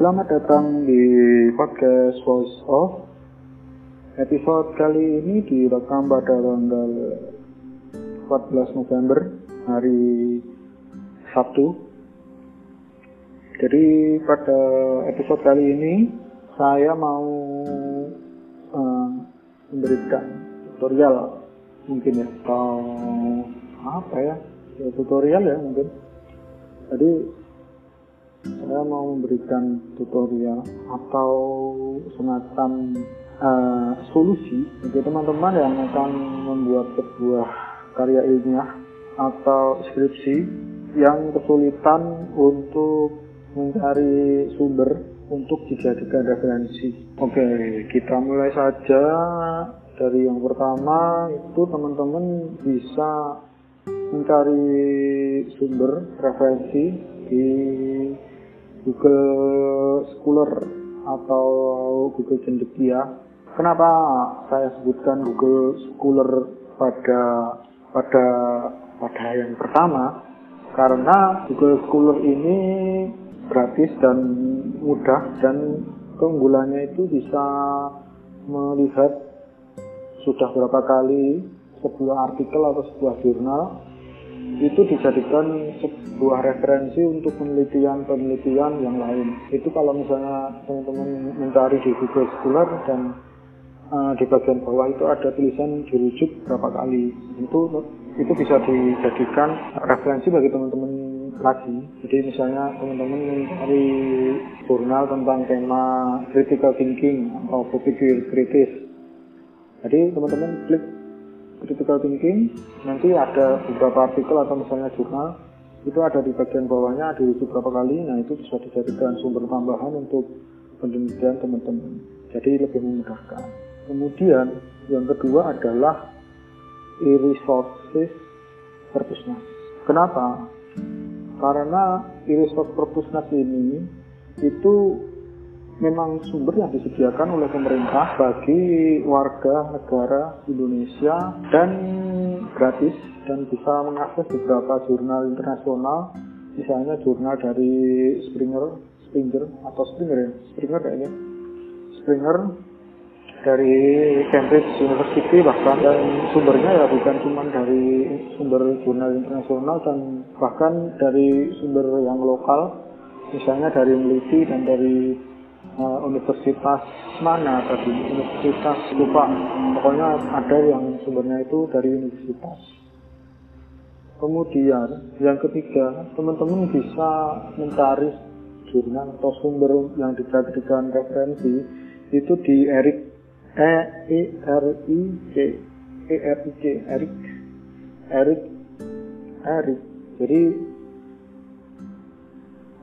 Selamat datang di podcast Voice of. Episode kali ini direkam pada tanggal 14 November hari Sabtu. Jadi pada episode kali ini saya mau uh, memberikan tutorial mungkin ya atau apa ya, ya tutorial ya mungkin. Jadi saya mau memberikan tutorial atau semacam uh, solusi bagi teman-teman yang akan membuat sebuah karya ilmiah atau skripsi yang kesulitan untuk mencari sumber untuk dijadikan referensi. Oke, kita mulai saja dari yang pertama itu teman-teman bisa mencari sumber referensi di Google Scholar atau Google Cendekia. Kenapa saya sebutkan Google Scholar pada pada pada yang pertama? Karena Google Scholar ini gratis dan mudah dan keunggulannya itu bisa melihat sudah berapa kali sebuah artikel atau sebuah jurnal itu dijadikan sebuah referensi untuk penelitian-penelitian yang lain. Itu kalau misalnya teman-teman mencari di Google Scholar dan uh, di bagian bawah itu ada tulisan dirujuk berapa kali. Itu itu bisa dijadikan referensi bagi teman-teman lagi. Jadi misalnya teman-teman mencari jurnal tentang tema critical thinking atau berpikir kritis. Jadi teman-teman klik critical thinking nanti ada beberapa artikel atau misalnya jurnal itu ada di bagian bawahnya dirujuk berapa kali nah itu bisa dijadikan sumber tambahan untuk penelitian teman-teman. Jadi lebih memudahkan. Kemudian yang kedua adalah e-resources perpusnas. Kenapa? Karena e-resource perpusnas ini itu memang sumber yang disediakan oleh pemerintah bagi warga negara Indonesia dan gratis dan bisa mengakses beberapa jurnal internasional. Misalnya jurnal dari Springer Springer atau Springer ya? Springer kayaknya. Springer dari Cambridge University bahkan. Dan sumbernya ya bukan cuma dari sumber jurnal internasional dan bahkan dari sumber yang lokal. Misalnya dari Meliti dan dari uh, universitas mana tadi? Universitas lupa pokoknya ada yang sumbernya itu dari universitas. Kemudian yang ketiga teman-teman bisa mencari jurnal atau sumber yang dijadikan referensi itu di Erik E E R I C E R I C Erik Erik Erik. Jadi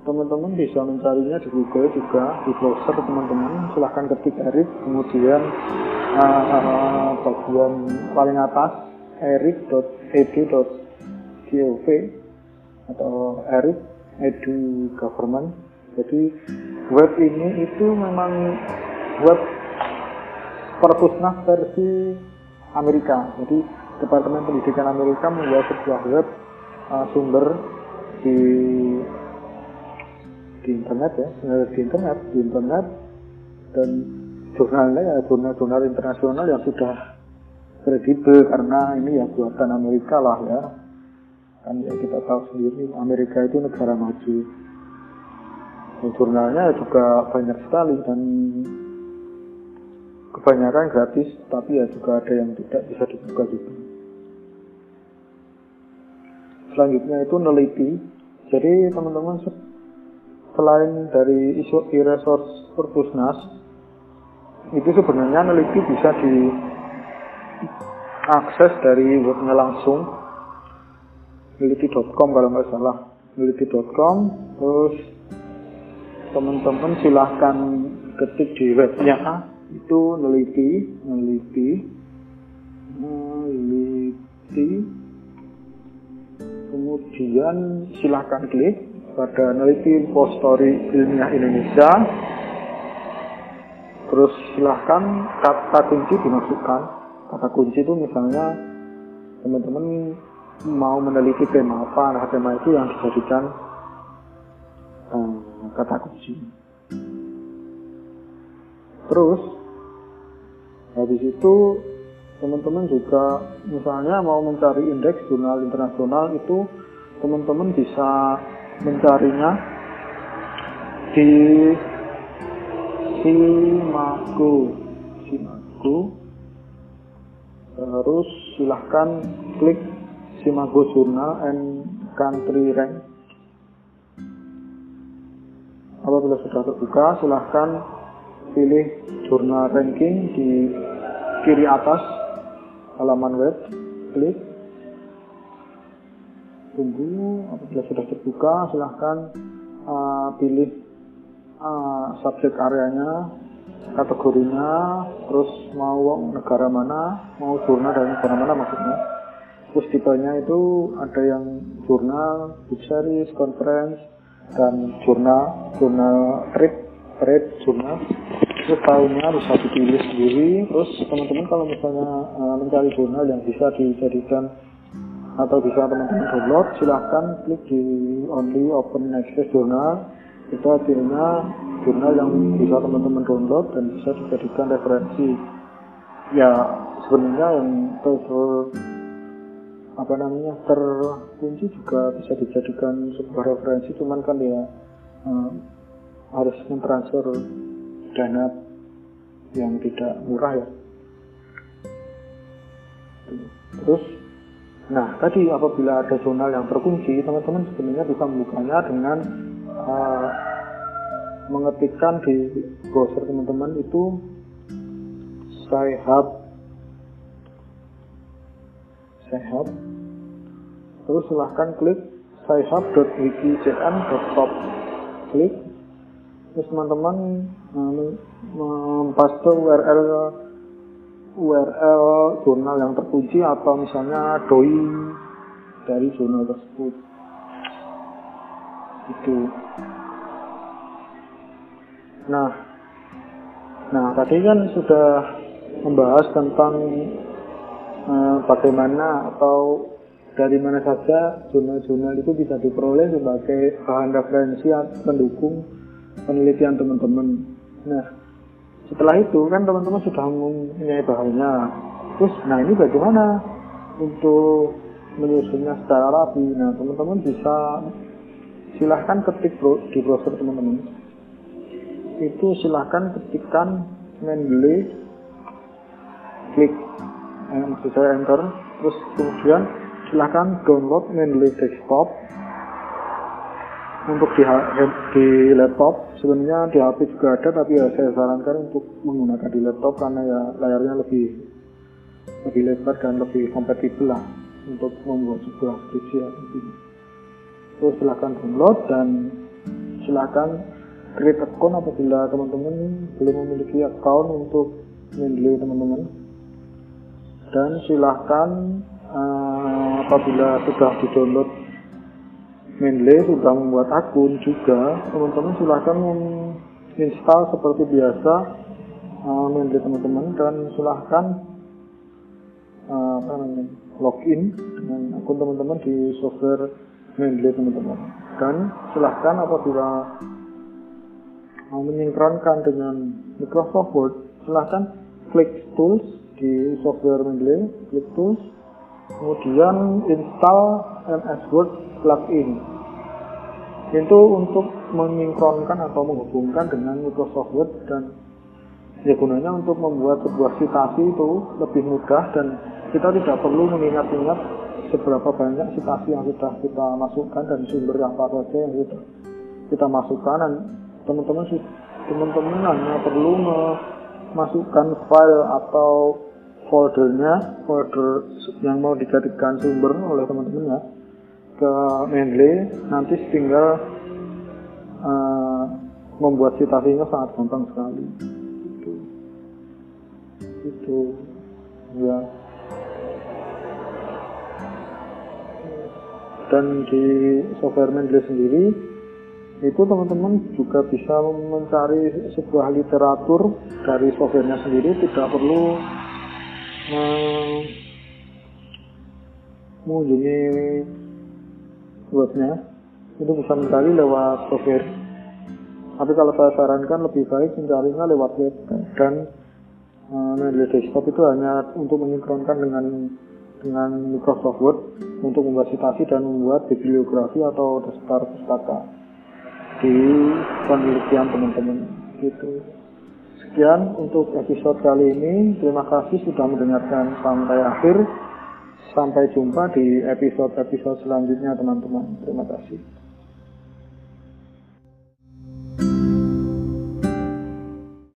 teman-teman bisa mencarinya di Google juga di browser teman-teman. Silahkan ketik Erik kemudian uh, uh, bagian paling atas erik.edu.gov atau erik edu government. Jadi web ini itu memang web perpusnas versi Amerika. Jadi Departemen Pendidikan Amerika membuat sebuah web uh, sumber di di internet ya di internet di internet. Dan jurnalnya ya jurnal-jurnal internasional yang sudah kredibel karena ini ya buatan Amerika lah ya. Kan ya kita tahu sendiri Amerika itu negara maju. Dan jurnalnya juga banyak sekali dan kebanyakan gratis tapi ya juga ada yang tidak bisa dibuka juga. Selanjutnya itu neliti. Jadi teman-teman selain dari isu e-resource perpusnas itu sebenarnya neliti bisa diakses dari webnya langsung neliti.com kalau nggak salah neliti.com terus teman-teman silahkan ketik di webnya. Itu neliti neliti neliti. Kemudian silahkan klik pada neliti story ilmiah Indonesia. Terus silahkan kata kunci dimasukkan. Kata kunci itu misalnya teman-teman mau meneliti tema apa nah tema itu yang dijadikan um, kata kunci. Terus habis itu teman-teman juga misalnya mau mencari indeks jurnal internasional itu teman-teman bisa mencarinya. Di Simago Simago terus silahkan klik Simago Journal and Country Rank. Apabila sudah terbuka silahkan pilih jurnal ranking di kiri atas halaman web. Klik tunggu apabila sudah terbuka silahkan uh, pilih uh, subjek areanya kategorinya terus mau negara mana mau jurnal dari negara mana maksudnya. Terus tipenya itu ada yang jurnal book series conference dan jurnal jurnal trip trade jurnal. Terus tahunnya bisa dipilih sendiri. Terus teman-teman kalau misalnya uh, mencari jurnal yang bisa dijadikan atau bisa teman-teman download silahkan klik di only open access journal. Itu artinya jurnal yang bisa teman-teman download dan bisa dijadikan referensi. Ya sebenarnya yang ter apa namanya terkunci juga bisa dijadikan sebuah referensi. Cuman kan ya uh, harus mentransfer dana yang tidak murah ya. Terus Nah, tadi apabila ada jurnal yang terkunci, teman-teman sebenarnya bisa membukanya dengan uh, mengetikkan di browser teman-teman itu Sci-Hub Sci-Hub terus silahkan klik sci-hub.wikicn.top klik. Terus teman-teman uh, mempaste URL URL jurnal yang terkunci atau misalnya doi dari jurnal tersebut. Itu nah nah tadi kan sudah membahas tentang eh, bagaimana atau dari mana saja jurnal-jurnal itu bisa diperoleh sebagai bahan referensi pendukung penelitian teman-teman. Nah setelah itu kan teman-teman sudah mempunyai bahannya. Terus nah ini bagaimana untuk menyusunnya secara rapi? Nah teman-teman bisa silahkan ketik di browser teman-teman. Itu silahkan ketikkan mendeley klik eh, saya enter. Terus kemudian silahkan download mendeley desktop untuk di, di laptop. Sebenarnya di HP juga ada tapi ya saya sarankan untuk menggunakan di laptop karena ya layarnya lebih lebih lebar dan lebih kompatibel lah untuk membuat sebuah skripsi ya. Terus silahkan download dan silahkan create account apabila teman-teman belum memiliki account untuk Mendeley teman-teman. Dan silahkan uh, apabila sudah di download Mendeley sudah membuat akun juga. Teman-teman silahkan menginstal seperti biasa. Uh, teman-teman. Dan silahkan uh, apa namanya login dengan akun teman-teman di software Mendeley teman-teman. Dan silahkan apabila mau menyinkronkan dengan Microsoft Word silahkan klik tools di software Mendeley klik tools kemudian install MS Word plugin itu untuk menyinkronkan atau menghubungkan dengan Microsoft Word dan ya gunanya untuk membuat sebuah citasi itu lebih mudah dan kita tidak perlu mengingat-ingat seberapa banyak citasi yang sudah kita masukkan dan sumber yang apa saja yang sudah kita masukkan dan teman-teman teman-teman hanya perlu memasukkan file atau foldernya folder yang mau dijadikan sumber oleh teman-teman ya ke Mendeley nanti tinggal uh, membuat citasinya sangat gampang sekali. Itu. Itu. Ya. Dan di software Mendeley sendiri itu teman-teman juga bisa mencari sebuah literatur dari softwarenya sendiri. Tidak perlu mengunjungi webnya itu bisa mencari lewat software. Tapi kalau saya sarankan lebih baik mencarinya lewat web. Dan uh, desktop itu hanya untuk menyinkronkan dengan dengan Microsoft Word untuk membuat citasi dan membuat bibliografi atau daftar pustaka di penelitian teman-teman. Gitu. Sekian untuk episode kali ini. Terima kasih sudah mendengarkan sampai akhir. Sampai jumpa di episode-episode selanjutnya teman-teman. Terima kasih.